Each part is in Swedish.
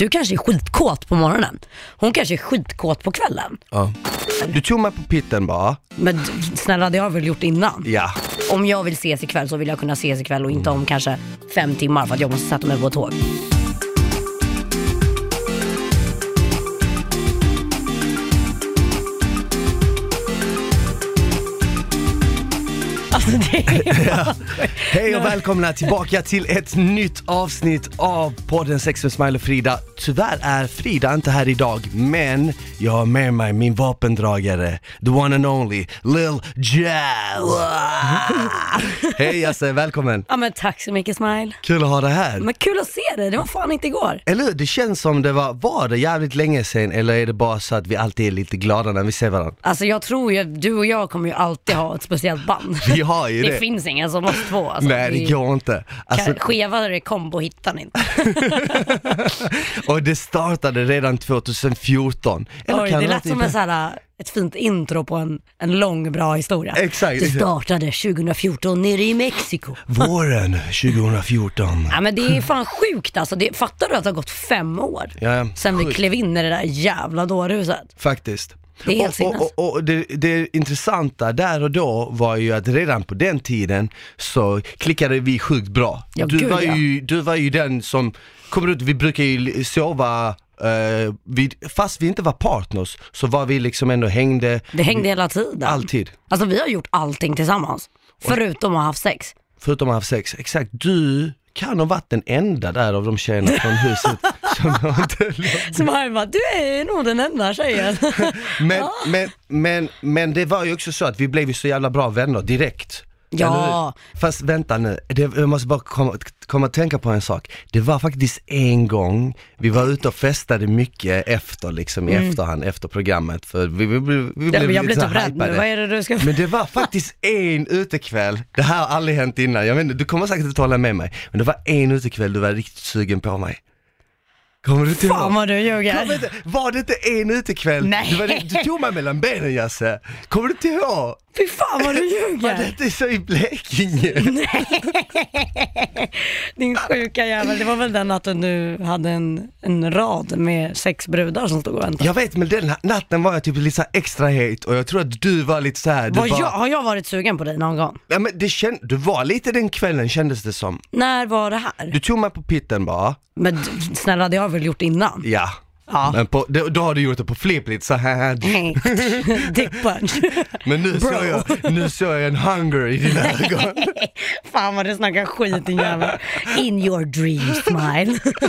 Du kanske är skitkåt på morgonen. Hon kanske är skitkåt på kvällen. Ja. Du tog mig på pitten bara. Men d- snälla, det har jag väl gjort innan. Ja. Om jag vill ses ikväll så vill jag kunna ses ikväll och inte om kanske fem timmar för att jag måste sätta mig på ett tåg. Hej och välkomna tillbaka till ett nytt avsnitt av podden Sex med Smile och Frida. Tyvärr är Frida inte här idag, men jag har med mig min vapendragare, the one and only Lil Jazz. Hej Jasse, välkommen. Ja men tack så mycket Smile. Kul att ha dig här. Men kul att se dig, det var fan inte igår. Eller hur? Det känns som det var, var det jävligt länge sedan eller är det bara så att vi alltid är lite glada när vi ser varandra? Alltså jag tror ju, du och jag kommer ju alltid ha ett speciellt band. Vi har ju Det, det. finns ingen som oss två alltså. Nej det går inte. Alltså, Skevare kombo hittar ni inte. och det startade redan 2014. Eller Oj, kan det lät som en så här, ett fint intro på en, en lång bra historia. Exakt. Det startade 2014 nere i Mexiko. Våren 2014. Ja men det är fan sjukt alltså. Det, fattar du att det har gått fem år? Ja, Sen vi sjukt. klev in i det där jävla dårhuset. Faktiskt. Det är helt och, och, och, det, det intressanta där och då var ju att redan på den tiden så klickade vi sjukt bra. Ja, du, gud, var ja. ju, du var ju den som, kommer ut, vi brukar ju sova eh, vid, fast vi inte var partners så var vi liksom ändå hängde Det hängde hela tiden. alltid. Alltså vi har gjort allting tillsammans. Förutom att ha haft sex. Förutom att ha haft sex. Exakt, du kan ha varit den enda där av de tjejerna från huset som har inte Så man bara, du är nog den enda tjejen. Men, men, men, men det var ju också så att vi blev ju så jävla bra vänner direkt. Ja. Eller hur? Fast vänta nu, det, jag måste bara komma, komma att tänka på en sak. Det var faktiskt en gång, vi var ute och festade mycket efter liksom i efterhand, efter programmet. För vi, vi, vi, vi Mm. Blev jag blir lite typ rädd nu, hypade. vad är det du ska... Men det var faktiskt en utekväll, det här har aldrig hänt innan, jag vet inte, du kommer säkert att hålla med mig. Men det var en utekväll du var riktigt sugen på mig. Kommer du till Fan vad du ljuger. Kommer inte, var det inte en utekväll? Nej. Du, var, du tog mig mellan benen Jasse. Kommer du inte ihåg? Fy fan vad du Var ljuger. det inte så i Blekinge? Din sjuka jävel. Det var väl den natten du hade en, en rad med sex brudar som stod och väntade. Jag vet men den natten var jag typ lite så extra het och jag tror att du var lite så här. Var var, jag, har jag varit sugen på dig någon gång? ja, men det känd, du var lite den kvällen kändes det som. När var det här? Du tog mig på pitten bara. Men snälla, det har jag väl gjort innan? Ja. Ja. Men på, då, då har du gjort det på flip lite så här. Dick punch. Men nu Bro. såg jag, nu såg jag en hunger i dina ögon. Fan vad du snackar skit din jävel. In your dream smile.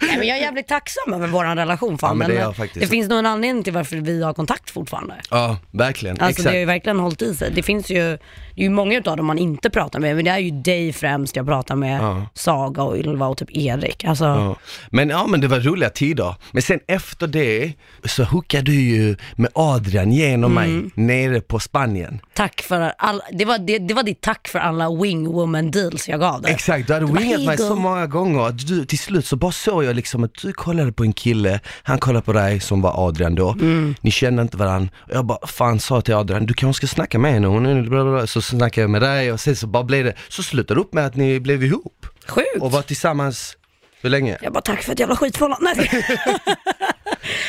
Nej, men jag är jävligt tacksam över vår relation fan. Ja, men det men jag det finns nog en anledning till varför vi har kontakt fortfarande. Ja, verkligen. Alltså det har ju Exakt. verkligen hållit i sig. Det finns ju, det är ju många utav dem man inte pratar med, men det är ju dig främst jag pratar med, Ja. Saga och Ylva och typ Erik. Alltså, Ja. Men ja men det var roliga tider. Men sen efter det så hookade du ju med Adrian genom Mm. mig nere på Spanien. tack för all, det, var, det, det var ditt tack för alla wing woman deals jag gav dig. Exakt, du hade wingat "Hej, mig så gull." många gånger du, till slut så bara såg jag liksom att du kollade på en kille, han kollade på dig som var Adrian då, Mm. ni kände inte varandra. Jag bara fan sa till Adrian, du kanske ska snacka med henne, hon är. Så snackade jag med dig och sen så bara blev det, så slutade det upp med att ni blev ihop Sjukt. och var tillsammans, hur länge? Jag bara, tack för ett jävla skitförhållande. Nej.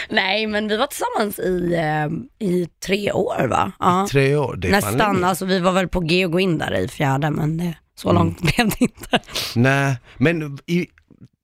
Nej, men vi var tillsammans i, eh, i tre år va? Ja. Tre år, det är fan Nästan, länge. alltså vi var väl på G att gå in där i fjärde, men det, så Mm. långt blev det inte. Nej, men i,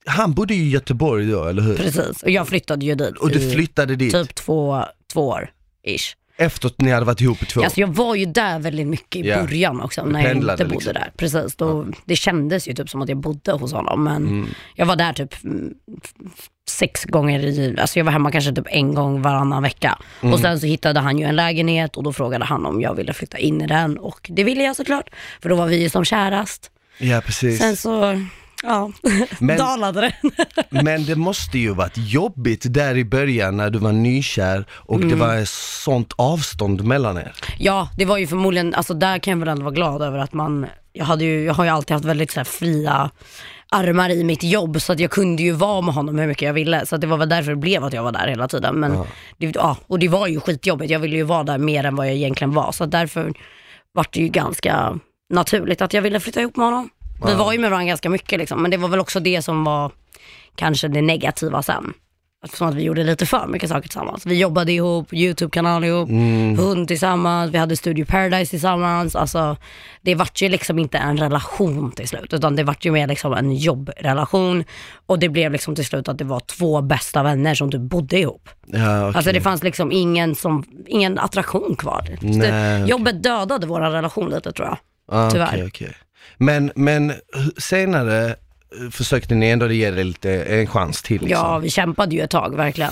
han bodde i Göteborg då, eller hur? Precis, och jag flyttade ju dit Och du i flyttade dit typ två, två år, ish. Efter att ni hade varit ihop i två år? Alltså jag var ju där väldigt mycket i Ja. början också, när jag pendlade inte bodde liksom. där. Precis, då, det kändes ju typ som att jag bodde hos honom, men Mm. jag var där typ mm, f- sex gånger i, alltså jag var hemma kanske typ en gång varannan vecka. Mm. Och sen så hittade han ju en lägenhet och då frågade han om jag ville flytta in i den och det ville jag såklart, för då var vi ju som kärast. Ja, precis. Sen så, ja, Men- dalade det. Men det måste ju varit jobbigt där i början när du var nykär och Mm. det var ett sånt avstånd mellan er. Ja, det var ju förmodligen, alltså där kan jag väl ändå vara glad över att man, jag, hade ju, jag har ju alltid haft väldigt så här fria armar i mitt jobb så att jag kunde ju vara med honom hur mycket jag ville. Så att det var väl därför det blev att jag var där hela tiden. Men, Ja. det, ja, och det var ju skitjobbigt, jag ville ju vara där mer än vad jag egentligen var. Så därför var det ju ganska naturligt att jag ville flytta ihop med honom. Vi var ju med varandra ganska mycket liksom, men det var väl också det som var kanske det negativa sen. Eftersom att vi gjorde lite för mycket saker tillsammans. Vi jobbade ihop, YouTube-kanal ihop, hund tillsammans, vi hade Studio Paradise tillsammans. Alltså, det vart ju liksom inte en relation till slut, utan det vart ju mer liksom en jobbrelation. Och det blev liksom till slut att det var två bästa vänner som typ bodde ihop. Ja, okej. Alltså det fanns liksom ingen, som, ingen attraktion kvar. Nej, det. Jobbet dödade vår relation lite tror jag. Ah, tyvärr. okej. Men, men senare eh, försökte ni ändå ge det lite en chans till liksom. Ja, vi kämpade ju ett tag verkligen.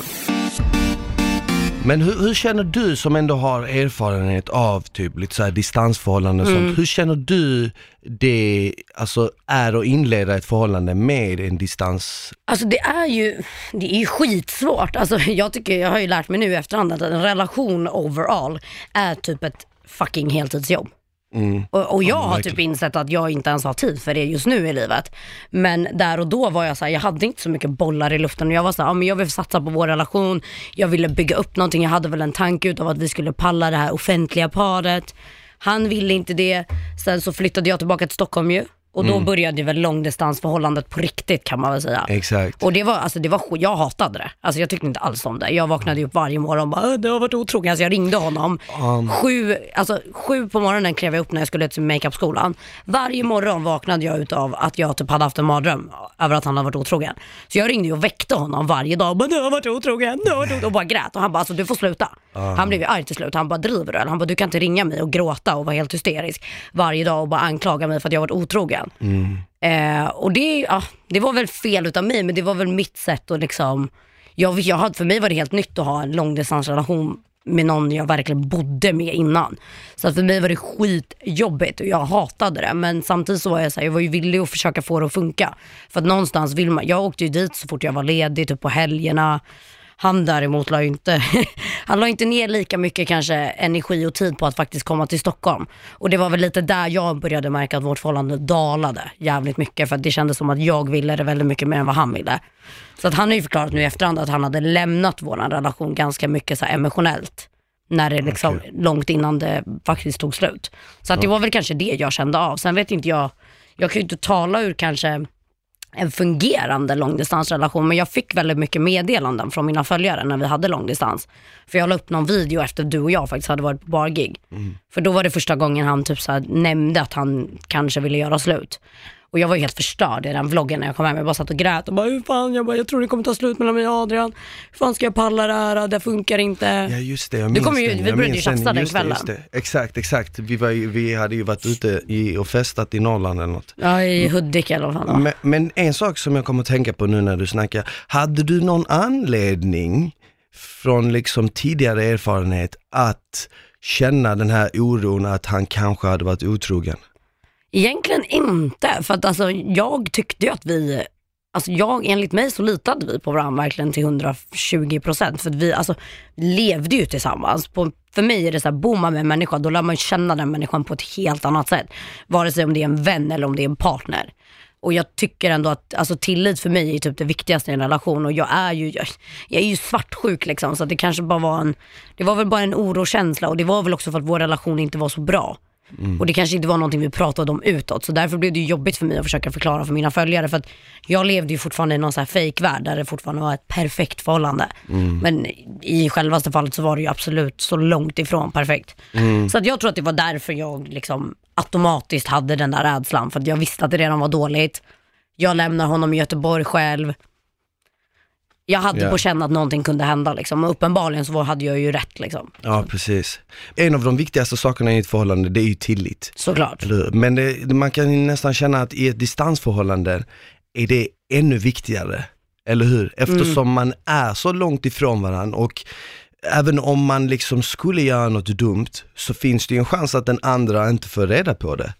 Men hur, hur känner du som ändå har erfarenhet av typ lite så här distansförhållanden och Mm. sånt, hur känner du det alltså, är att inleda ett förhållande med en distans... Alltså det är ju, det är ju skitsvårt. Alltså jag tycker, jag har ju lärt mig nu i efterhand att en relation overall är typ ett fucking heltidsjobb. Mm. Och, och jag har verkligen. typ insett att jag inte ens har tid för det just nu i livet. Men där och då var jag så här, jag hade inte så mycket bollar i luften och jag var så här, ja, men jag vill satsa på vår relation, jag ville bygga upp någonting, jag hade väl en tanke utav att vi skulle palla det här offentliga paret. Han ville inte det, sen så flyttade jag tillbaka till Stockholm ju och Mm. då började väl långdistansförhållandet på riktigt kan man väl säga. Exakt. Och det var, alltså det var, jag hatade det. Alltså jag tyckte inte alls om det. Jag vaknade upp varje morgon och bara, "Äh, det har varit otrogen. Alltså jag ringde honom. Um. Sju, alltså sju på morgonen klev jag upp när jag skulle till makeupskolan. Varje morgon vaknade jag utav att jag typ hade haft en mardröm över att han har varit otrogen. Så jag ringde och väckte honom varje dag. Bara, du har varit otrogen, du har varit otrogen. Och bara grät. Och han bara, alltså du får sluta. Han blev ju arg till slut. Han bara, driver du? Han bara, du kan inte ringa mig och gråta och vara helt hysterisk varje dag och bara anklaga mig för att jag har varit otrogen. Liksom. Eh, och det, ja, det var väl fel utav mig, men det var väl mitt sätt att liksom, jag, jag hade, för mig var det helt nytt att ha en långdistansrelation med någon jag verkligen bodde med innan. Så att för mig var det skitjobbigt och jag hatade det. Men samtidigt så var jag så här, jag var ju villig att försöka få det att funka. För att någonstans vill man, jag åkte ju dit så fort jag var ledig, typ på helgerna. Han däremot la inte, han la inte ner lika mycket kanske energi och tid på att faktiskt komma till Stockholm. Och det var väl lite där jag började märka att vårt förhållande dalade jävligt mycket för att det kändes som att jag ville det väldigt mycket mer än vad han ville. Så att han har ju förklarat nu i efterhand att han hade lämnat vår relation ganska mycket så emotionellt. När det liksom, långt innan det faktiskt tog slut. Så att det var väl kanske det jag kände av. Sen vet inte jag, jag kan ju inte tala ur kanske en fungerande långdistansrelation men jag fick väldigt mycket meddelanden från mina följare när vi hade långdistans. För jag la upp någon video efter du och jag faktiskt hade varit på bargig. För då var det första gången han typ så nämnde att han kanske ville göra slut. Och jag var helt förstörd i den vloggen när jag kom hem. Jag bara satt och grät och bara, hur fan, jag, bara, jag tror det kommer ta slut mellan mig och Adrian. Hur fan ska jag palla det här? Det funkar inte. Ja just det, jag minns ju- vi började ju tjafsa den kvällen. det. Exakt, exakt. Vi, var, vi hade ju varit ute i, och festat i Norrland eller något. Ja, i Hudik eller vad. Men, men en sak som jag kommer att tänka på nu när du snackar, hade du någon anledning från liksom tidigare erfarenhet att känna den här oron att han kanske hade varit otrogen? Egentligen inte, för att alltså, jag tyckte ju att vi, alltså jag, enligt mig så litade vi på varandra verkligen till 120 procent. För att vi alltså, levde ju tillsammans. På, för mig är det så här, bor man med en människa, då lär man ju känna den människan på ett helt annat sätt. Vare sig om det är en vän eller om det är en partner. Och jag tycker ändå att alltså, tillit för mig är typ det viktigaste i en relation och jag är ju, jag, jag är ju svartsjuk liksom så att det kanske bara var en, det var väl bara en orokänsla och det var väl också för att vår relation inte var så bra. Och det kanske inte var någonting vi pratade om utåt så därför blev det jobbigt för mig att försöka förklara för mina följare för att jag levde ju fortfarande i någon så här fake-värld där det fortfarande var ett perfekt förhållande. Men i självaste fallet så var det ju absolut så långt ifrån perfekt. Så att jag tror att det var därför jag liksom automatiskt hade den där rädslan för att jag visste att det redan var dåligt. Jag lämnar honom i Göteborg själv. Jag hade Ja. på känn att någonting kunde hända liksom. Och uppenbarligen så hade jag ju rätt liksom. Ja, precis. En av de viktigaste sakerna i ett förhållande, det är ju tillit. Såklart. Men det, man kan ju nästan känna att i ett distansförhållande är det ännu viktigare. Eller hur? Eftersom man är så långt ifrån varandra och även om man liksom skulle göra något dumt så finns det ju en chans att den andra inte får reda på det.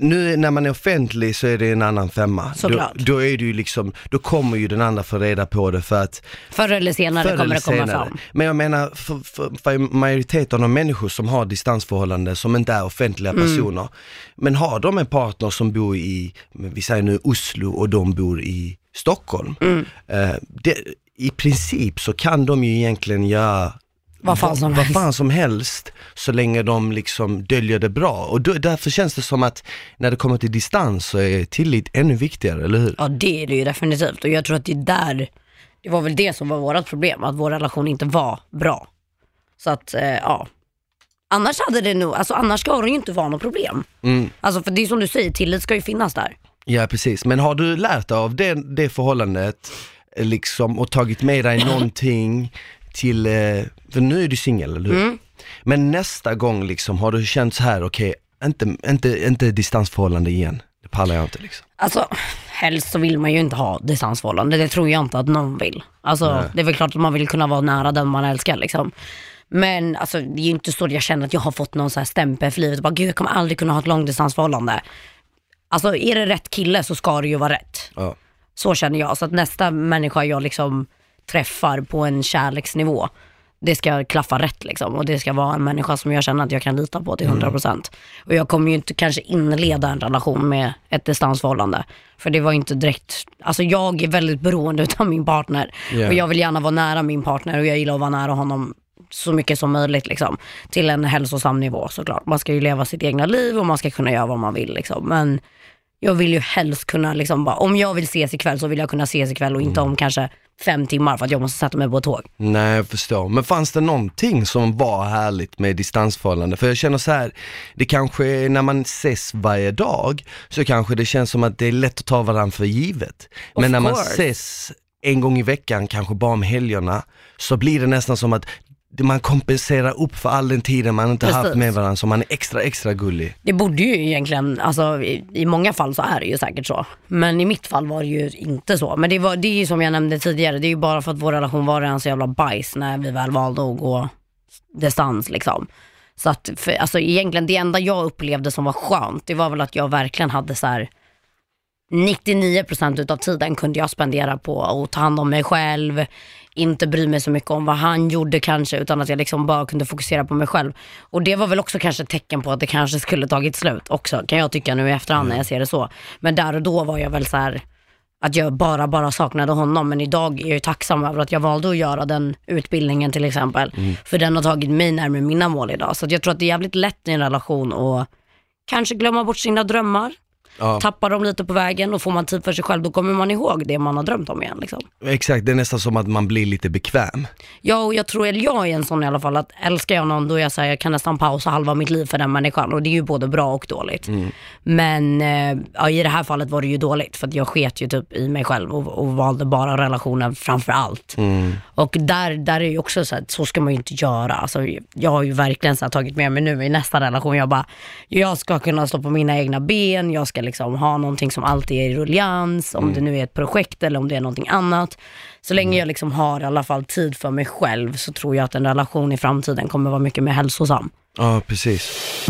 Nu när man är offentlig så är det en annan femma. Såklart. Då, då är det ju liksom, då kommer ju den andra få reda på det för att Förr eller senare Förr kommer eller det komma senare. fram. Men jag menar, för, för, för majoriteten av människor som har distansförhållanden, som inte är offentliga Mm. personer, men har de en partner som bor i, vi säger nu Oslo och de bor i Stockholm, Mm. eh, det, i princip så kan de ju egentligen göra Vad fan som vad helst. fan som helst så länge de liksom döljer det bra. Och då, därför känns det som att när det kommer till distans så är tillit ännu viktigare, eller hur? Ja det är det ju definitivt och jag tror att det är där, det var väl det som var vårt problem, att vår relation inte var bra. Så att, eh, ja. Annars hade det nog, alltså annars ska det ju inte vara något problem. Mm. Alltså för det är som du säger, tillit ska ju finnas där. Ja precis, men har du lärt dig av det, det förhållandet eh, liksom och tagit med dig någonting till, eh, för nu är du singel eller hur? Mm. Men nästa gång liksom, har du känt så här, okej, inte, inte, inte distansförhållande igen, det pallar jag inte liksom. Alltså helst så vill man ju inte ha distansförhållande, det tror jag inte att någon vill. Alltså Nej. det är väl klart att man vill kunna vara nära den man älskar liksom. Men alltså, det är ju inte så att jag känner att jag har fått någon så här stämpel för livet. Bara, Gud, jag kommer aldrig kunna ha ett långdistansförhållande. Alltså är det rätt kille så ska det ju vara rätt. Ja. Så känner jag. Så att nästa människa jag liksom träffar på en kärleksnivå, det ska klaffa rätt liksom. Och det ska vara en människa som jag känner att jag kan lita på till 100%. Och jag kommer ju inte kanske inleda en relation med ett distansförhållande. För det var inte direkt, alltså jag är väldigt beroende utav min partner. Ja. Och jag vill gärna vara nära min partner och jag gillar att vara nära honom så mycket som möjligt liksom. Till en hälsosam nivå såklart. Man ska ju leva sitt egna liv och man ska kunna göra vad man vill liksom. Men jag vill ju helst kunna, liksom bara, om jag vill ses ikväll så vill jag kunna ses ikväll och inte om kanske fem timmar för att jag måste sätta mig på ett tåg. Nej jag förstår, men fanns det någonting som var härligt med distansförhållande? För jag känner så här, det kanske är när man ses varje dag så kanske det känns som att det är lätt att ta varandra för givet. Of men när man course. ses en gång i veckan, kanske bara om helgerna, så blir det nästan som att man kompenserar upp för all den tiden man inte haft Precis. med varandra, så man är extra, extra gullig. Det borde ju egentligen, alltså i, i många fall så är det ju säkert så. Men i mitt fall var det ju inte så. Men det, var, det är ju som jag nämnde tidigare, det är ju bara för att vår relation var en så jävla bajs när vi väl valde att gå distans liksom. Så att, för, alltså egentligen det enda jag upplevde som var skönt, det var väl att jag verkligen hade så här 99% utav tiden kunde jag spendera på att ta hand om mig själv, inte bry mig så mycket om vad han gjorde kanske, utan att jag liksom bara kunde fokusera på mig själv. Och det var väl också kanske ett tecken på att det kanske skulle tagit slut också, kan jag tycka nu i efterhand när jag ser det så. Men där och då var jag väl så här att jag bara, bara saknade honom. Men idag är jag ju tacksam över att jag valde att göra den utbildningen till exempel. För den har tagit mig närmare mina mål idag. Så jag tror att det är jävligt lätt i en relation att kanske glömma bort sina drömmar, Ja, tappar dem lite på vägen och får man tid för sig själv då kommer man ihåg det man har drömt om igen. Liksom. exakt, det är nästan som att man blir lite bekväm. Ja, och jag tror, eller jag är en sån i alla fall, att älskar jag någon då är jag så här, jag kan nästan pausa halva mitt liv för den människan och det är ju både bra och dåligt. Men eh, ja, i det här fallet var det ju dåligt för att jag sket ju typ i mig själv och, och valde bara relationen framför allt. Och där, där är ju också så här, så ska man ju inte göra. Alltså, jag har ju verkligen så här, tagit med mig nu i nästa relation, jag bara, jag ska kunna stå på mina egna ben, jag ska liksom ha någonting som alltid är i rullians, om det nu är ett projekt eller om det är någonting annat. Så länge jag liksom har i alla fall tid för mig själv så tror jag att en relation i framtiden kommer vara mycket mer hälsosam. Ja, precis.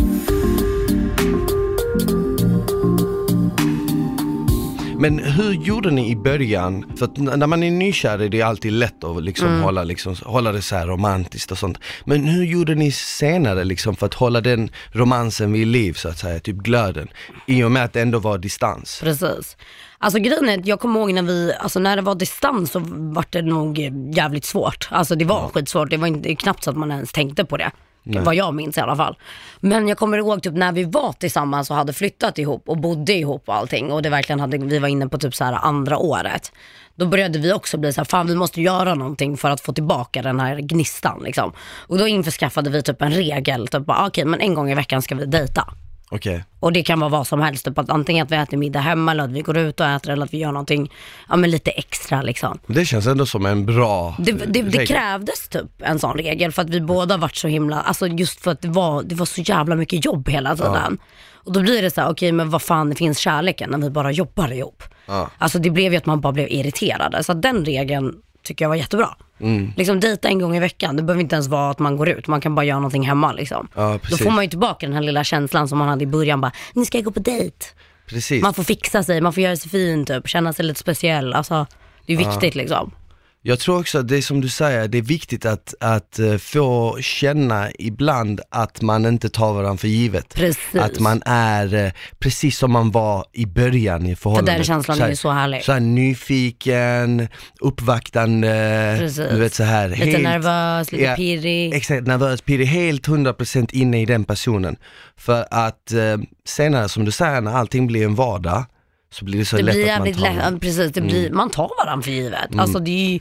Men hur gjorde ni i början? För att när man är nykär är det alltid lätt att liksom hålla, liksom, hålla det så här romantiskt och sånt. Men hur gjorde ni senare liksom för att hålla den romansen vid liv så att säga, typ glöden? I och med att det ändå var distans. Precis. Alltså grejen är att jag kommer ihåg när vi, alltså när det var distans så var det nog jävligt svårt. Alltså det var skitsvårt, det var inte, knappt så att man ens tänkte på det. Vad jag minns i alla fall. Men jag kommer ihåg typ när vi var tillsammans och hade flyttat ihop och bodde ihop och allting och det verkligen hade, vi var inne på typ så här andra året. Då började vi också bli så här, fan vi måste göra någonting för att få tillbaka den här gnistan liksom. Och då införskaffade vi typ en regel, typ bara, ah, okej men en gång i veckan ska vi dejta. Okej. Och det kan vara vad som helst, typ att antingen att vi äter middag hemma eller att vi går ut och äter eller att vi gör någonting, ja men lite extra liksom. Det känns ändå som en bra Det, det, det krävdes typ en sån regel för att vi båda varit så himla, alltså just för att det var, det var så jävla mycket jobb hela tiden. Och då blir det så här, okej men vad fan finns kärleken när vi bara jobbar ihop? Ja. Alltså det blev ju att man bara blev irriterade, så att den regeln tycker jag var jättebra. Liksom dejta en gång i veckan, det behöver inte ens vara att man går ut, man kan bara göra någonting hemma liksom. Ja, Då får man ju tillbaka den här lilla känslan som man hade i början, bara, nu ska jag gå på dejt. Precis. Man får fixa sig, man får göra sig fin typ, känna sig lite speciell. Alltså, det är viktigt liksom. Jag tror också att det är som du säger, det är viktigt att, att eh, få känna ibland att man inte tar varandra för givet. Precis. Att man är eh, precis som man var i början i För förhållandet. den känslan så är här, ju så härlig. så här nyfiken, uppvaktande, Precis. du vet så här. Lite nervös, lite Ja, pirrig. Exakt, nervös, pirrig, helt 100% inne i den personen. För att eh, senare, som du säger, när allting blir en vardag, så blir det så Det lätt blir att man tar lätt, precis, det blir, man tar varandra för givet. Alltså det är ju,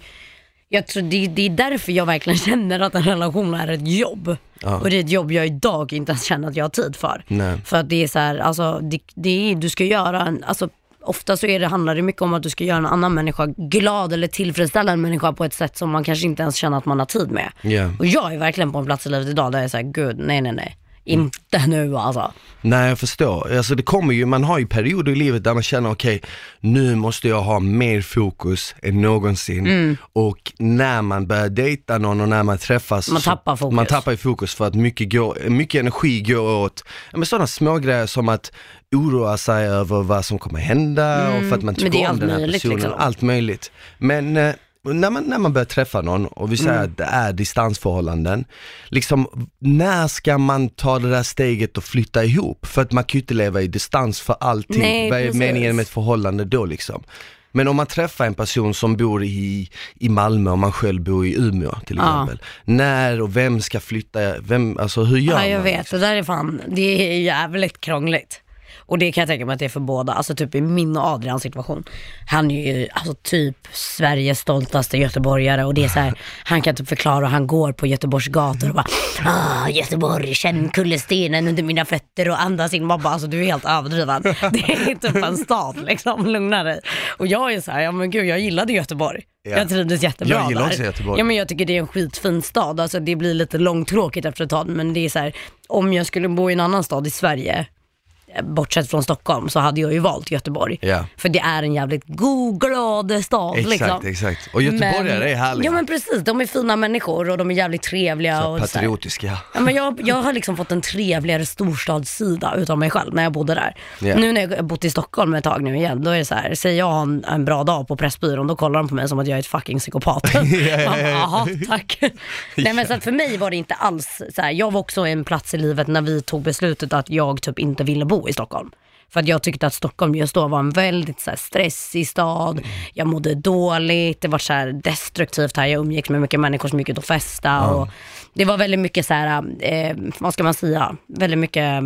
jag tror det, det är därför jag verkligen känner att en relation är ett jobb. Ja. Och det är ett jobb jag idag inte ens känner att jag har tid för. Nej. För att det är så här, alltså det, det är, du ska göra en, alltså ofta så är det, handlar det mycket om att du ska göra en annan människa glad eller tillfredsställa en människa på ett sätt som man kanske inte ens känner att man har tid med. Ja. Och jag är verkligen på en plats i livet idag där jag säger gud, nej nej nej. Inte nu alltså. Nej jag förstår, alltså det kommer ju, man har ju perioder i livet där man känner okej, nu måste jag ha mer fokus än någonsin Mm. och när man börjar dejta någon och när man träffas Man tappar fokus. Man tappar ju fokus för att mycket, går, mycket energi går åt men sådana små grejer som att oroa sig över vad som kommer hända och för att man Mm. tycker om den här möjligt, personen, liksom. allt möjligt. Men eh, när man, när man börjar träffa någon och vi säger Mm. att det är distansförhållanden, liksom när ska man ta det där steget och flytta ihop? För att man kan ju inte leva i distans för alltid. Nej, Vad är precis. meningen med ett förhållande då liksom? Men om man träffar en person som bor i, i Malmö och man själv bor i Umeå till Ja. exempel. När och vem ska flytta, vem, alltså hur gör Ja, jag man? vet. Det där är fan, det är jävligt krångligt. Och det kan jag tänka mig att det är för båda, alltså typ i min och Adrians situation. Han är ju alltså typ Sveriges stoltaste göteborgare och det är så här, han kan typ förklara och han går på Göteborgs gator och bara ah, Göteborg, känn kullerstenen under mina fötter och andas in. Man bara, alltså du är helt överdriven. Det är typ en stad liksom, lugna dig. Och jag är så här, ja men gud jag gillade Göteborg. Ja. Jag trivdes jättebra Jag gillar där. också Göteborg. Ja, men jag tycker det är en skitfin stad. Alltså, det blir lite långtråkigt efter ett tag, men det är så här, om jag skulle bo i en annan stad i Sverige, bortsett från Stockholm, så hade jag ju valt Göteborg. Ja. För det är en jävligt god, glad stad. Exakt, liksom. exakt. Och göteborgare är härliga. Ja men precis, de är fina människor och de är jävligt trevliga. Så och så patriotiska. Ja, men jag, jag har liksom fått en trevligare storstadssida utav mig själv när jag bodde där. Ja. Nu när jag har bott i Stockholm ett tag nu igen, då är det så här, säger jag en, en bra dag på Pressbyrån, då kollar de på mig som att jag är ett fucking psykopat. Jaha, tack. Nej men så att för mig var det inte alls så här, jag var också en plats i livet när vi tog beslutet att jag typ inte ville bo i Stockholm. För att jag tyckte att Stockholm just då var en väldigt så här, stressig stad, jag mådde dåligt, det var så här, destruktivt här, jag umgicks med mycket människor som gick ut och festa och det var väldigt mycket så här, eh, vad ska man säga, väldigt mycket eh,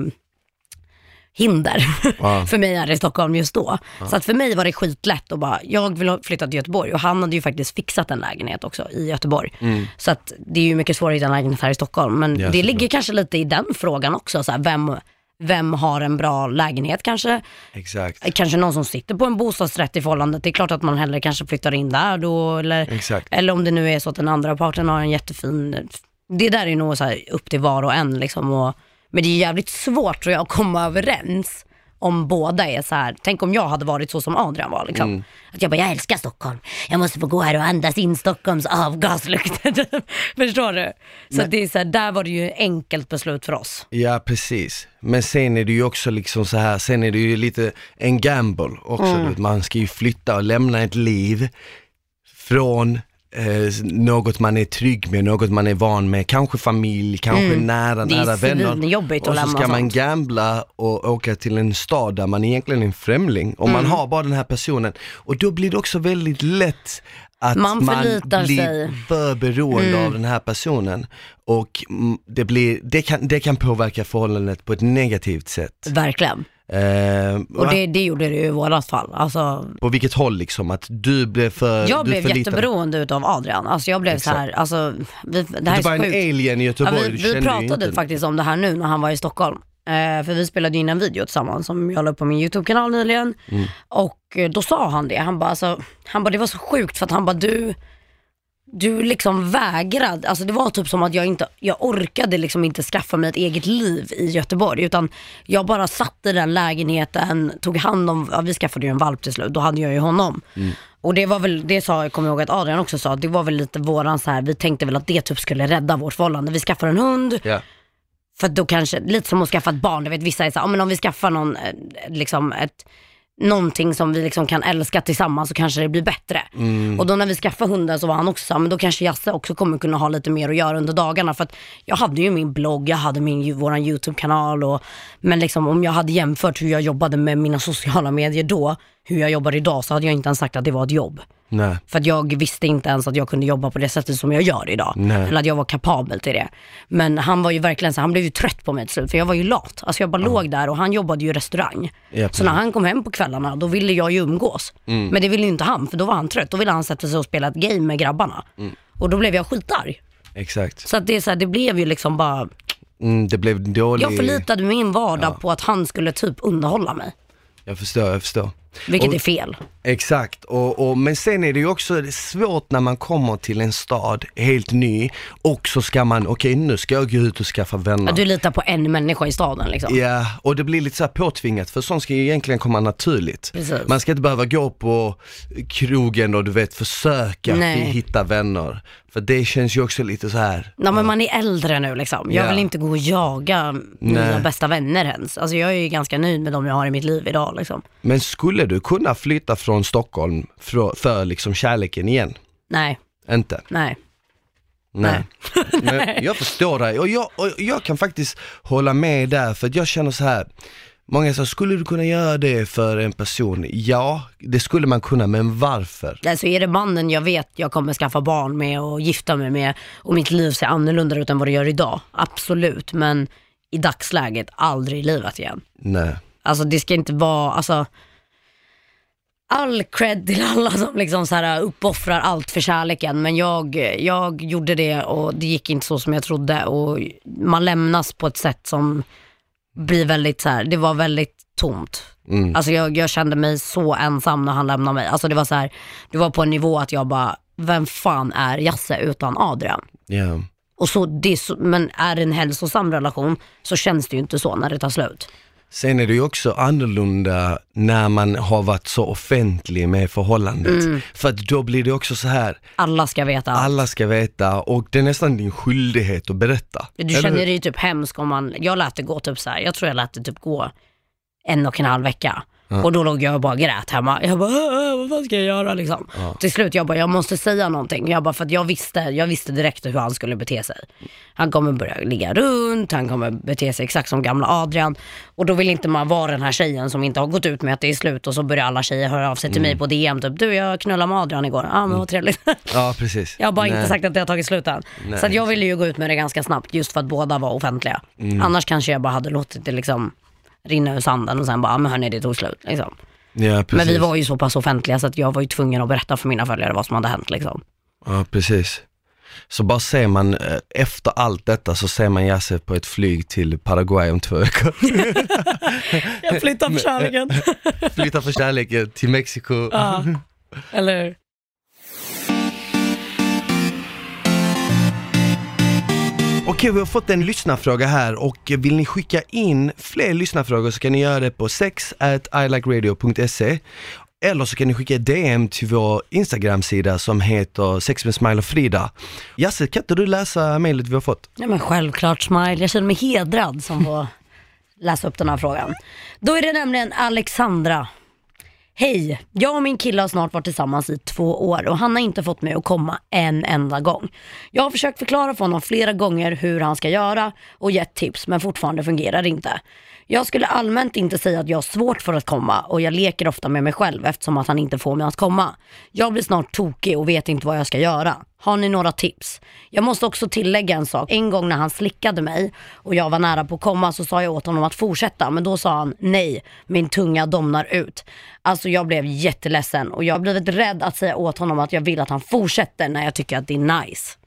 hinder Ja. för mig här i Stockholm just då. Så att för mig var det skitlätt att bara, jag vill flytta till Göteborg och han hade ju faktiskt fixat en lägenhet också i Göteborg. Så att det är ju mycket svårare att hitta en lägenhet här i Stockholm. Men Ja, det ligger kanske lite i den frågan också, så här, vem, vem har en bra lägenhet kanske? Exakt. Kanske någon som sitter på en bostadsrätt i förhållandet. Det är klart att man hellre kanske flyttar in där då. Eller, Exakt. eller om det nu är så att den andra parten har en jättefin, det där är nog så här upp till var och en liksom. Och, men det är jävligt svårt tror jag att komma överens om båda är så här. tänk om jag hade varit så som Adrian var liksom. Mm. Att jag bara, jag älskar Stockholm. Jag måste få gå här och andas in Stockholms avgaslukt. Förstår du? Så att det är så här, där var det ju enkelt beslut för oss. Ja precis, men sen är det ju också liksom så här, sen är det ju lite en gamble också, Mm. man ska ju flytta och lämna ett liv från eh, något man är trygg med, något man är van med, kanske familj, kanske nära, Mm. Det är nära vänner. att Och så ska man gambla och åka till en stad där man egentligen är en främling och Mm. man har bara den här personen. Och då blir det också väldigt lätt att Man man, blir sig. för beroende Mm. av den här personen. Och det, blir, det, kan, det kan påverka förhållandet på ett negativt sätt. Verkligen. Eh, Och det, det gjorde det ju i vårat fall. Alltså, På vilket håll liksom? Att du blev för... jag du blev förlitade- jätteberoende utav Adrian. Alltså jag blev Exakt. så här, alltså, vi, det här Du är var så en sjukt. alien i Ja, Göteborg, vi du vi ju pratade inte... faktiskt om det här nu när han var i Stockholm. Eh, för vi spelade in en video tillsammans som jag la upp på min YouTube-kanal nyligen. Mm. Och eh, då sa han det, han bara, alltså, han bara det var så sjukt för att han bara du, du liksom vägrade, alltså det var typ som att jag inte, jag orkade liksom inte skaffa mig ett eget liv i Göteborg utan jag bara satt i den lägenheten, tog hand om, ja, vi skaffade ju en valp till slut, då hade jag ju honom. Och det var väl, det sa, jag kommer ihåg att Adrian också sa, det var väl lite våran så här, vi tänkte väl att det typ skulle rädda vårt förhållande. Vi skaffar en hund, Ja. för då kanske, lite som att skaffa ett barn, du vet vissa är så här, ja, men om vi skaffar någon, eh, liksom ett, någonting som vi liksom kan älska tillsammans så kanske det blir bättre. Och då när vi skaffade hunden så var han också men då kanske Jasse också kommer kunna ha lite mer att göra under dagarna. För att jag hade ju min blogg, jag hade min, våran YouTube-kanal och men liksom om jag hade jämfört hur jag jobbade med mina sociala medier då, hur jag jobbar idag så hade jag inte ens sagt att det var ett jobb. Nej. För att jag visste inte ens att jag kunde jobba på det sättet som jag gör idag. Nej. Eller att jag var kapabel till det. Men han var ju verkligen så, han blev ju trött på mig till slut för jag var ju lat. Alltså jag bara låg där och han jobbade ju i restaurang. Ja, så när han kom hem på kvällarna då ville jag ju umgås. Mm. Men det ville ju inte han för då var han trött. Då ville han sätta sig och spela ett game med grabbarna. Mm. Och då blev jag skitarg. Exakt. Så att det, är så här, det blev ju liksom bara, Mm, det blev dålig... jag förlitade min vardag på att han skulle typ underhålla mig. Jag förstår, jag förstår. Vilket Och- är fel. Exakt, och, och, men sen är det ju också svårt när man kommer till en stad, helt ny, och så ska man, okej nu ska jag gå ut och skaffa vänner. Att du litar på en människa i staden liksom. Ja, och det blir lite så här påtvingat för sånt ska ju egentligen komma naturligt. Precis. Man ska inte behöva gå på krogen och du vet försöka hitta vänner. För det känns ju också lite så här. Nej men man är äldre nu liksom. Jag Ja. vill inte gå och jaga mina Nej. bästa vänner ens. Alltså jag är ju ganska nöjd med de jag har i mitt liv idag liksom. Men skulle du kunna flytta från Stockholm för, för liksom kärleken igen? Nej, Inte? nej. Nej. Men jag förstår dig och jag, och jag kan faktiskt hålla med där för att jag känner så här. Många säger, skulle du kunna göra det för en person? Ja, det skulle man kunna, men varför? Alltså är det mannen jag vet jag kommer skaffa barn med och gifta mig med och mitt liv ser annorlunda ut än vad det gör idag. Absolut, men i dagsläget aldrig i livet igen. Nej. Alltså det ska inte vara, alltså all cred till alla som liksom så här uppoffrar allt för kärleken. Men jag, jag gjorde det och det gick inte så som jag trodde och man lämnas på ett sätt som blir väldigt så här, det var väldigt tomt. Mm. Alltså jag, jag kände mig så ensam när han lämnade mig. Alltså det var så här, det var på en nivå att jag bara, vem fan är Jasse utan Adrian? Ja. Och så, det men är det en hälsosam relation så känns det ju inte så när det tar slut. Sen är det ju också annorlunda när man har varit så offentlig med förhållandet. Mm. För att då blir det också så här, Alla ska veta alla ska veta och det är nästan din skyldighet att berätta. Du Eller känner hur? dig typ hemsk om man, jag lät det gå typ så här. jag tror jag lät det typ gå en och en halv vecka. Och då låg jag och bara grät hemma. Jag bara, "Åh, vad fan ska jag göra liksom? Till slut jag bara, jag måste säga någonting. Jag bara, för att jag visste, jag visste direkt hur han skulle bete sig. Han kommer börja ligga runt, han kommer bete sig exakt som gamla Adrian. Och då vill inte man vara den här tjejen som inte har gått ut med att det är slut och så börjar alla tjejer höra av sig till mig på DM typ, du jag knullade med Adrian igår, ja men vad trevligt. Ja, precis. Jag har bara inte Nej. sagt att det har tagit slut än. Nej. Så jag ville ju gå ut med det ganska snabbt just för att båda var offentliga. Mm. Annars kanske jag bara hade låtit det liksom rinna ur sanden och sen bara, "Ah, men hörni det tog slut. Liksom. Ja, precis. Men vi var ju så pass offentliga så att jag var ju tvungen att berätta för mina följare vad som hade hänt. Liksom. Ja, precis. Så bara ser man, eh, efter allt detta så ser man Jasse på ett flyg till Paraguay om två veckor. Jag flyttar för kärleken. Flytta för kärleken till Mexiko. ja. Eller Okej, vi har fått en lyssnarfråga här och vill ni skicka in fler lyssnarfrågor så kan ni göra det på sex at ilikeradio.se eller så kan ni skicka ett DM till vår Instagram-sida som heter sex med Smile och Frida. Jasse, kan inte du läsa mejlet vi har fått? Ja men självklart Smile, jag känner mig hedrad som får läsa upp den här frågan. Då är det nämligen Alexandra. Hej, jag och min kille har snart varit tillsammans i två år och han har inte fått mig att komma en enda gång. Jag har försökt förklara för honom flera gånger hur han ska göra och gett tips men fortfarande fungerar det inte. Jag skulle allmänt inte säga att jag har svårt för att komma och jag leker ofta med mig själv eftersom att han inte får mig att komma. Jag blir snart tokig och vet inte vad jag ska göra. Har ni några tips? Jag måste också tillägga en sak. En gång när han slickade mig och jag var nära på att komma så sa jag åt honom att fortsätta men då sa han nej, min tunga domnar ut. Alltså jag blev jätteledsen och jag har blivit rädd att säga åt honom att jag vill att han fortsätter när jag tycker att det är nice.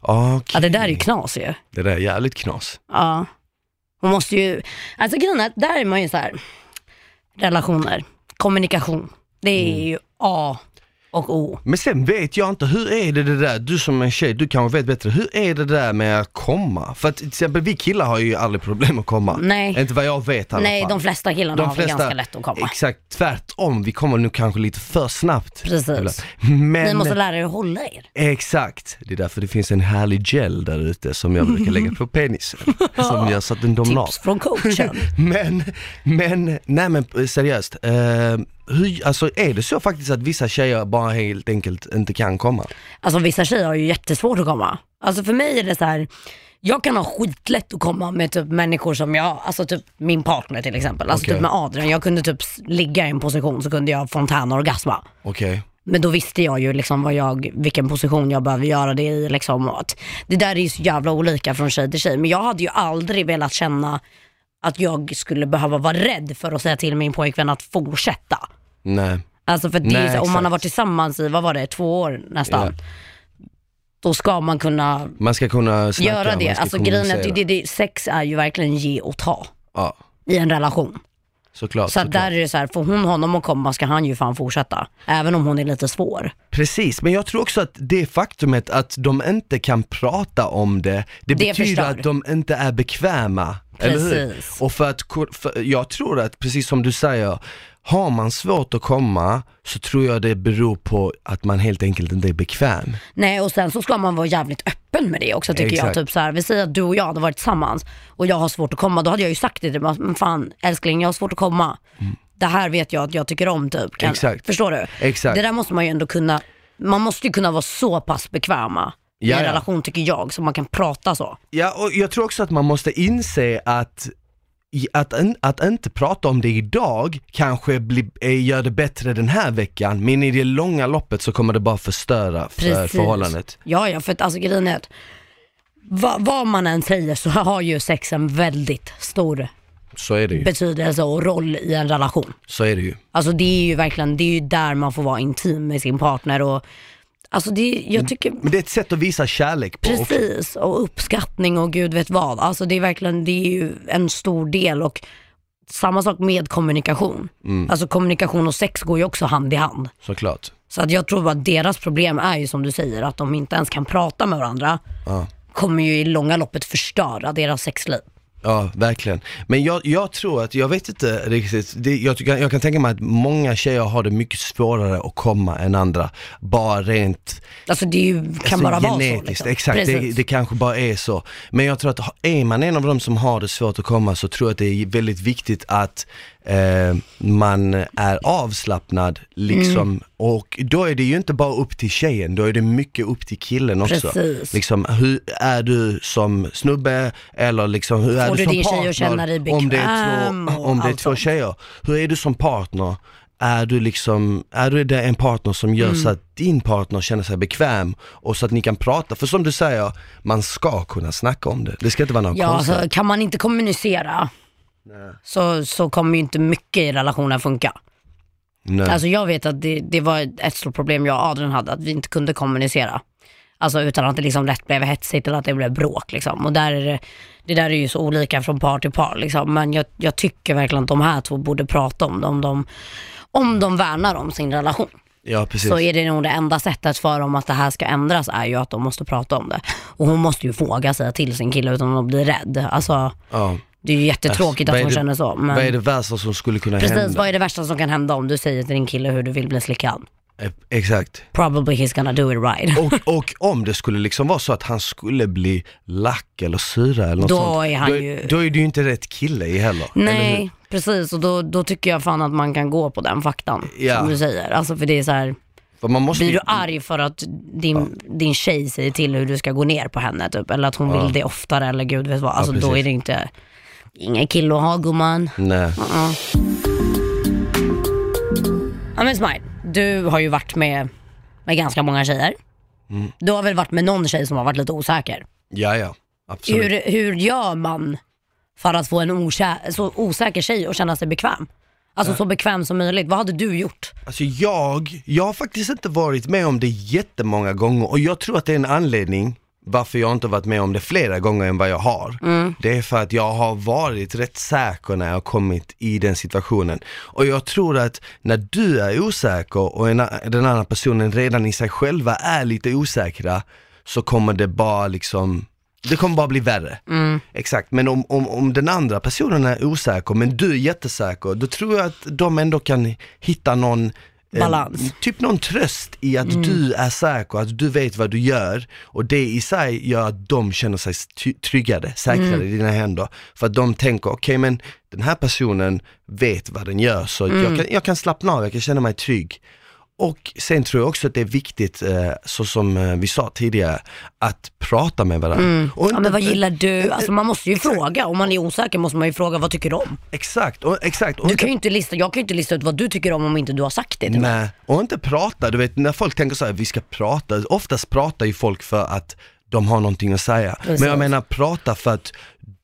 Okej. Ja det där är ju knas ju. Det där är jävligt knas. Ja. Hon måste ju, alltså grejen är där är man ju så här, relationer, kommunikation. Det är ju A. och O. Men sen vet jag inte, hur är det det där, du som är tjej, du kanske vet bättre, hur är det där med att komma? För att till exempel vi killar har ju aldrig problem att komma. Nej. Inte vad jag vet i alla Nej, fall. de flesta killarna har väl ganska lätt att komma. Exakt, tvärtom, vi kommer nu kanske lite för snabbt. Precis. Men, Ni måste lära er att hålla er. Exakt, det är därför det finns en härlig gel där ute som jag brukar lägga på penisen. som gör så att den domnar. Tips från coachen. Men, men, nej men seriöst. Eh, hur, alltså är det så faktiskt att vissa tjejer bara helt enkelt inte kan komma? Alltså vissa tjejer har ju jättesvårt att komma. Alltså för mig är det så här. jag kan ha skitlätt att komma med typ människor som jag, alltså typ min partner till exempel. Alltså Okej. typ med Adrian, jag kunde typ ligga i en position så kunde jag fontänorgasma. Okej. Men då visste jag ju liksom vad jag, vilken position jag behöver göra det i. Liksom. och att det där är ju så jävla olika från tjej till tjej. Men jag hade ju aldrig velat känna att jag skulle behöva vara rädd för att säga till min pojkvän att fortsätta. Nej. Alltså för det är Nej, ju om man exakt. har varit tillsammans i, vad var det, två år nästan. Då ska man kunna Man ska kunna snacka, göra det. man ska Alltså grejen är att kommunicera. det, det, det, sex är ju verkligen ge och ta Ja, i en relation. såklart. Så att såklart. där är det så här, får hon honom att komma ska han ju fan fortsätta. Även om hon är lite svår. Precis, men jag tror också att det faktumet att de inte kan prata om det, det, Det betyder förstör. att de inte är bekväma. Eller hur? Precis. Och för att, för jag tror att, precis som du säger, har man svårt att komma så tror jag det beror på att man helt enkelt inte är bekväm. Nej och sen så ska man vara jävligt öppen med det också tycker Exakt. jag. Typ så här, vi säger att du och jag hade varit tillsammans och jag har svårt att komma, då hade jag ju sagt det till dig, men fan älskling jag har svårt att komma. Det här vet jag att jag tycker om typ. Kan, Mm. Exakt. Förstår du? Exakt. Det där måste man ju ändå kunna, man måste ju kunna vara så pass bekväma i en relation tycker jag, så man kan prata så. Ja, och jag tror också att man måste inse att att, att inte prata om det idag kanske blir, eh, gör det bättre den här veckan, men i det långa loppet så kommer det bara förstöra för Precis. förhållandet. Ja, ja, för att alltså grejen är att va, vad man än säger så har ju sex en väldigt stor Så är det ju. betydelse och roll i en relation. Så är det ju. Alltså det är ju verkligen, det är ju där man får vara intim med sin partner och Alltså det, jag tycker, Men det är ett sätt att visa kärlek på också. precis, och uppskattning och gud vet vad. Alltså det är verkligen, det är ju en stor del och samma sak med kommunikation. Mm. Alltså kommunikation och sex går ju också hand i hand. Såklart. Så att jag tror att deras problem är ju som du säger, att de inte ens kan prata med varandra. Ja. Kommer ju i långa loppet förstöra deras sexliv. Ja, verkligen. Men jag, jag tror att, jag vet inte riktigt, det, jag, tycker, jag kan tänka mig att många tjejer har det mycket svårare att komma än andra. Bara rent Alltså det är ju, kan alltså, bara vara så. Liksom. Exakt, det, det kanske bara är så. Men jag tror att är man en av dem som har det svårt att komma så tror jag att det är väldigt viktigt att eh, man är avslappnad liksom. Mm. Och då är det ju inte bara upp till tjejen, då är det mycket upp till killen också. Precis. Liksom, hur är du som snubbe eller liksom hur är Får du du som partner? om det är två, om det är två tjejer, hur är du som partner? Är du liksom, är du det en partner som gör Mm. så att din partner känner sig bekväm och så att ni kan prata? För som du säger, man ska kunna snacka om det. Det ska inte vara något Ja, konstigt. alltså, kan man inte kommunicera så, så kommer ju inte mycket i relationen funka. Nej. Alltså jag vet att det, det var ett stort problem jag och Adrian hade, att vi inte kunde kommunicera. Alltså utan att det liksom lätt blev hetsigt eller att det blev bråk liksom. Och där är det, det där är ju så olika från par till par liksom. Men jag, jag tycker verkligen att de här två borde prata om det, om de, om de värnar om sin relation. ja, precis. Så är det nog det enda sättet för dem att det här ska ändras är ju att de måste prata om det. Och hon måste ju våga säga till sin kille utan att bli rädd. Alltså ja. Det är ju jättetråkigt Vad att hon det- känner så. Men... Vad är det värsta som skulle kunna Precis, hända? vad är det värsta som kan hända om du säger till din kille hur du vill bli slickad? Eh, Exakt. Probably he's gonna do it right. Och, och om det skulle liksom vara så att han skulle bli lack eller syra eller något Då sånt, är han då, ju- då är det ju inte rätt kille i heller. Nej, precis och då, då tycker jag fan att man kan gå på den faktan Ja. som du säger. Alltså för det är så här, måste blir du arg för att din, din tjej säger till hur du ska gå ner på henne typ, eller att hon Ja. vill det oftare eller gud vet vad. Alltså då precis. är det inte, ingen kille att ha gumman. Nej. Ja. Ja men Smile, du har ju varit med, med ganska många tjejer. Mm. Du har väl varit med någon tjej som har varit lite osäker? Ja, ja. Absolut. Hur, hur gör man för att få en osä- så osäker tjej att känna sig bekväm? Alltså så bekväm som möjligt. Vad hade du gjort? Alltså jag, jag har faktiskt inte varit med om det jättemånga gånger och jag tror att det är en anledning varför jag inte varit med om det flera gånger än vad jag har. Det är för att jag har varit rätt säker när jag har kommit i den situationen. Och jag tror att när du är osäker och en, den andra personen redan i sig själva är lite osäkra, så kommer det bara liksom det kommer bara bli värre. Exakt, men om, om, om den andra personen är osäker men du är jättesäker, då tror jag att de ändå kan hitta någon eh, Balans. typ någon tröst i att du är säker, att du vet vad du gör och det i sig gör att de känner sig tryggare, säkrare i dina händer. För att de tänker, okej men den här personen vet vad den gör så jag, kan, jag kan slappna av, jag kan känna mig trygg. Och sen tror jag också att det är viktigt, eh, så som eh, vi sa tidigare, att prata med varandra. Och Ja, men vad gillar du? Alltså man måste ju fråga. Om man är osäker måste man ju fråga vad tycker du om? Exakt, och, exakt. Och Du kan ju inte lista, jag kan ju inte lista ut vad du tycker om om inte du har sagt det till. Nej, och inte prata, du vet när folk tänker så här, vi ska prata, oftast pratar ju folk för att de har någonting att säga. Precis. Men jag menar prata för att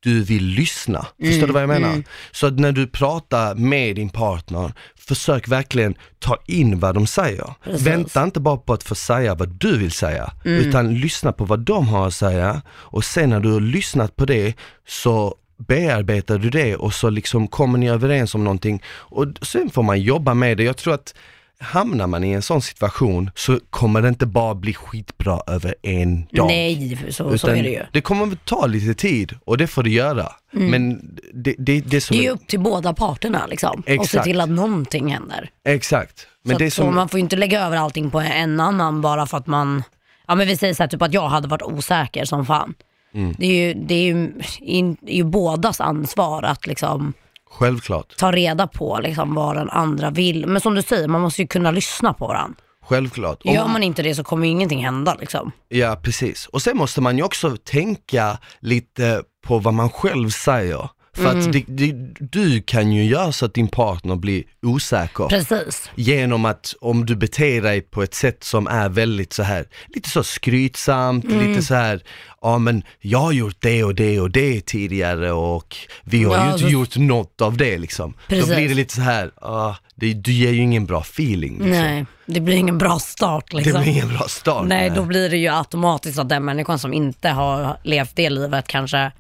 du vill lyssna. Förstår du vad jag menar? Så att när du pratar med din partner, försök verkligen ta in vad de säger. Precis. Vänta inte bara på att få säga vad du vill säga, utan lyssna på vad de har att säga och sen när du har lyssnat på det så bearbetar du det och så liksom kommer ni överens om någonting och sen får man jobba med det. Jag tror att hamnar man i en sån situation så kommer det inte bara bli skitbra över en dag. Nej, så, så är det ju. det kommer ta lite tid och det får du göra. Men det, det, det som... Det är ju upp till båda parterna liksom. Och se Exakt. till att någonting händer. Exakt. Men så det som... man får ju inte lägga över allting på en annan bara för att man, ja men vi säger så här, typ att jag hade varit osäker som fan. Mm. Det är ju, det är ju, in, är ju bådas ansvar att liksom Självklart. ta reda på liksom vad den andra vill. Men som du säger, man måste ju kunna lyssna på varandra. Självklart. Om- Gör man inte det så kommer ju ingenting hända liksom. Ja, precis. Och sen måste man ju också tänka lite på vad man själv säger. För Mm. att det, det, du kan ju göra så att din partner blir osäker. Precis. Genom att om du beter dig på ett sätt som är väldigt så här, lite så skrytsamt, Mm. lite så här, ja men jag har gjort det och det och det tidigare och vi har Ja, ju inte så- gjort något av det liksom. Precis. Då blir det lite så här, ah, det, du ger ju ingen bra feeling. Liksom. Nej, det blir ingen bra start liksom. Det blir ingen bra start. Nej, då blir det ju automatiskt att den människan som inte har levt det livet kanske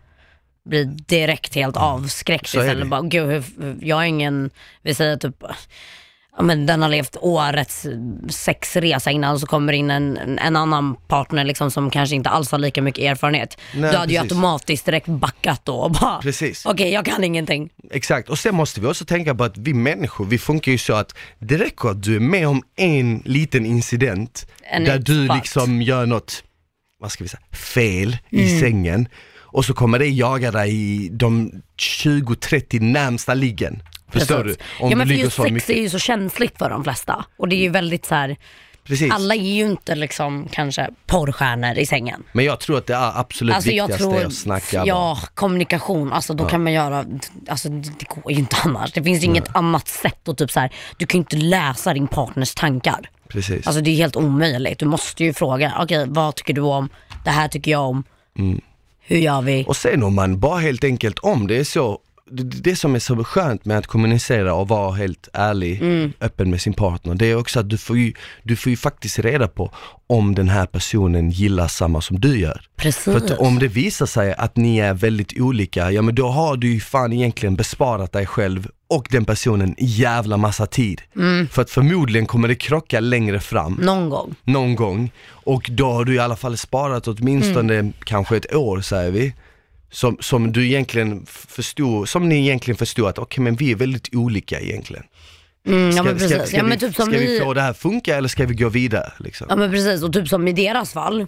blir direkt helt avskräckt Så istället. Bara, Gud, hur, jag är ingen, vi säger typ, ja, men den har levt årets sexresa innan och så kommer in en, en annan partner liksom som kanske inte alls har lika mycket erfarenhet. Nej, du hade ju precis. automatiskt direkt backat då och bara, okej jag kan ingenting. Exakt, och sen måste vi också tänka på att vi människor, vi funkar ju så att det räcker att du är med om en liten incident En där du expert. liksom gör något, vad ska vi säga, fel Mm. i sängen och så kommer det jaga dig i de 20-30 närmsta liggen. Förstår Precis. du? Om ja, du men för ligger så sex mycket. är ju så känsligt för de flesta och det är ju väldigt så här, Precis. alla är ju inte liksom kanske porrstjärnor i sängen. Men jag tror att det är absolut Alltså jag viktigaste tror, att snacka bara. ja kommunikation, alltså då kan man göra, alltså det går ju inte annars. Det finns ju inget annat sätt att typ så här, du kan ju inte läsa din partners tankar. Precis. Alltså det är helt omöjligt. Du måste ju fråga, okej vad tycker du om? Det här tycker jag om. Hur gör vi? Och sen om man bara helt enkelt, om det är så, det, som är så skönt med att kommunicera och vara helt ärlig, Mm. öppen med sin partner, det är också att du får, ju, du får ju faktiskt reda på om den här personen gillar samma som du gör. Precis. För om det visar sig att ni är väldigt olika, ja men då har du ju fan egentligen besparat dig själv och den personen jävla massa tid. Mm. För att förmodligen kommer det krocka längre fram Någon gång. någon gång och då har du i alla fall sparat åtminstone Mm. kanske ett år säger vi. Som, som du egentligen förstod, som ni egentligen förstod att okej men vi är väldigt olika egentligen. Mm, ja Ska, men ska, precis. ska, ja, vi, men typ ska vi vi, få det här funka eller ska vi gå vidare? Liksom? ja men precis och typ som i deras fall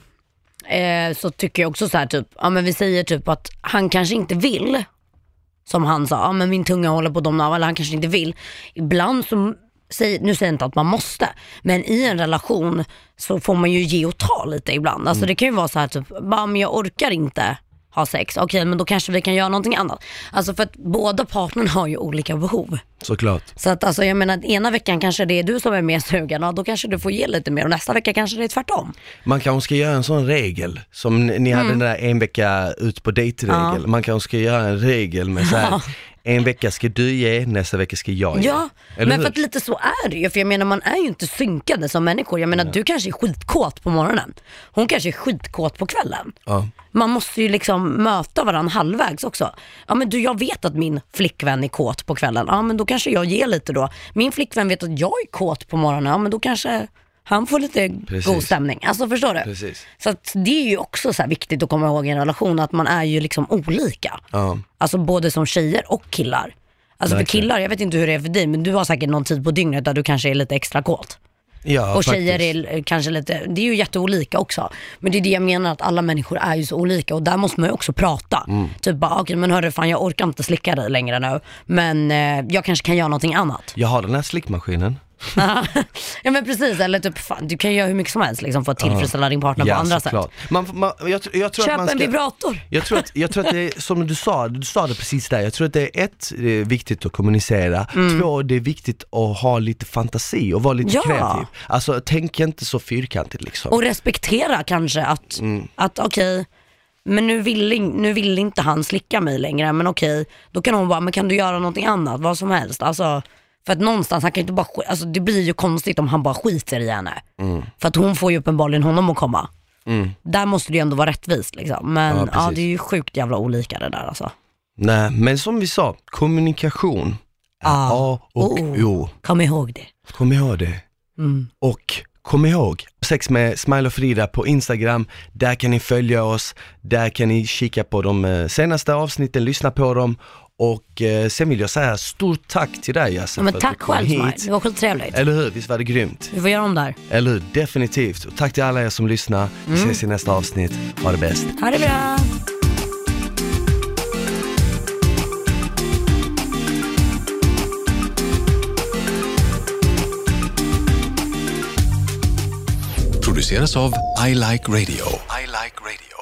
eh, så tycker jag också så här typ, ja men vi säger typ att han kanske inte vill som han sa, ja men min tunga håller på att domna av eller han kanske inte vill. Ibland så, säg, nu säger jag inte att man måste, men i en relation så får man ju ge och ta lite ibland. Alltså det kan ju vara så här typ, bara, men jag orkar inte ha sex, okej men då kanske vi kan göra någonting annat. Alltså för att båda partnerna har ju olika behov. Såklart. Så att alltså, jag menar ena veckan kanske det är du som är mer sugen och då kanske du får ge lite mer och nästa vecka kanske det är tvärtom. Man kanske ska göra en sån regel, som ni ni hade Mm. den där en vecka ut på dejtregel. Ja. Man kanske ska göra en regel med så här, En vecka ska du ge, nästa vecka ska jag ge. Ja, Eller men hur? för att lite så är det ju. För jag menar man är ju inte synkade som människor. Jag menar du kanske är skitkåt på morgonen. Hon kanske är skitkåt på kvällen. Ja. Man måste ju liksom möta varandra halvvägs också. Ja men du jag vet att min flickvän är kåt på kvällen. Ja men då kanske jag ger lite då. Min flickvän vet att jag är kåt på morgonen. Ja men då kanske han får lite Precis. god stämning. Alltså förstår du? Precis. Så att det är ju också så viktigt att komma ihåg i en relation att man är ju liksom olika. Ja. Alltså både som tjejer och killar. Alltså för Verkligen. killar, jag vet inte hur det är för dig, men du har säkert någon tid på dygnet där du kanske är lite extra kåt. Ja, och tjejer faktiskt. är kanske lite, det är ju jätteolika också. Men det är det jag menar, att alla människor är ju så olika och där måste man ju också prata. Mm. Typ bara, okej men hörru fan jag orkar inte slicka dig längre nu, men eh, jag kanske kan göra någonting annat. Jag har den här slickmaskinen. ja men precis, eller typ fan, du kan göra hur mycket som helst liksom, för att tillfredsställa din partner på andra sätt. såklart. Man, man, jag, jag tror att Köp man en ska... vibrator. Jag tror, att, jag tror att det är som du sa, du sa det precis där, jag tror att det är ett, det är viktigt att kommunicera, två, det är viktigt att ha lite fantasi och vara lite Mm. Ja. kreativ. Alltså tänk inte så fyrkantigt liksom. Och respektera kanske att, Mm. att okej, men nu vill, nu vill inte han slicka mig längre, men okej, då kan hon bara, men kan du göra någonting annat, vad som helst. Alltså, för att någonstans, han kan inte bara, alltså det blir ju konstigt om han bara skiter i henne. För att hon får ju uppenbarligen honom att komma. Mm. Där måste det ju ändå vara rättvist liksom. Men Ja, ja, det är ju sjukt jävla olika det där alltså. Nej, men som vi sa, kommunikation är Ah. A och Oh. O. Kom ihåg det. Kom ihåg det. Mm. Och kom ihåg, sex med Smile och Frida på Instagram, där kan ni följa oss, där kan ni kika på de eh, senaste avsnitten, lyssna på dem och eh, sen vill jag säga stort tack till dig Yasin Ja, men tack själv hit. det var skittrevligt. Eller hur? Visst var det grymt? Vi får göra om där. Eller hur? Definitivt. Och tack till alla er som lyssnar. Vi Mm. ses i nästa avsnitt. Ha det bäst. Ha det bra. Produceras av I Like Radio. I like radio.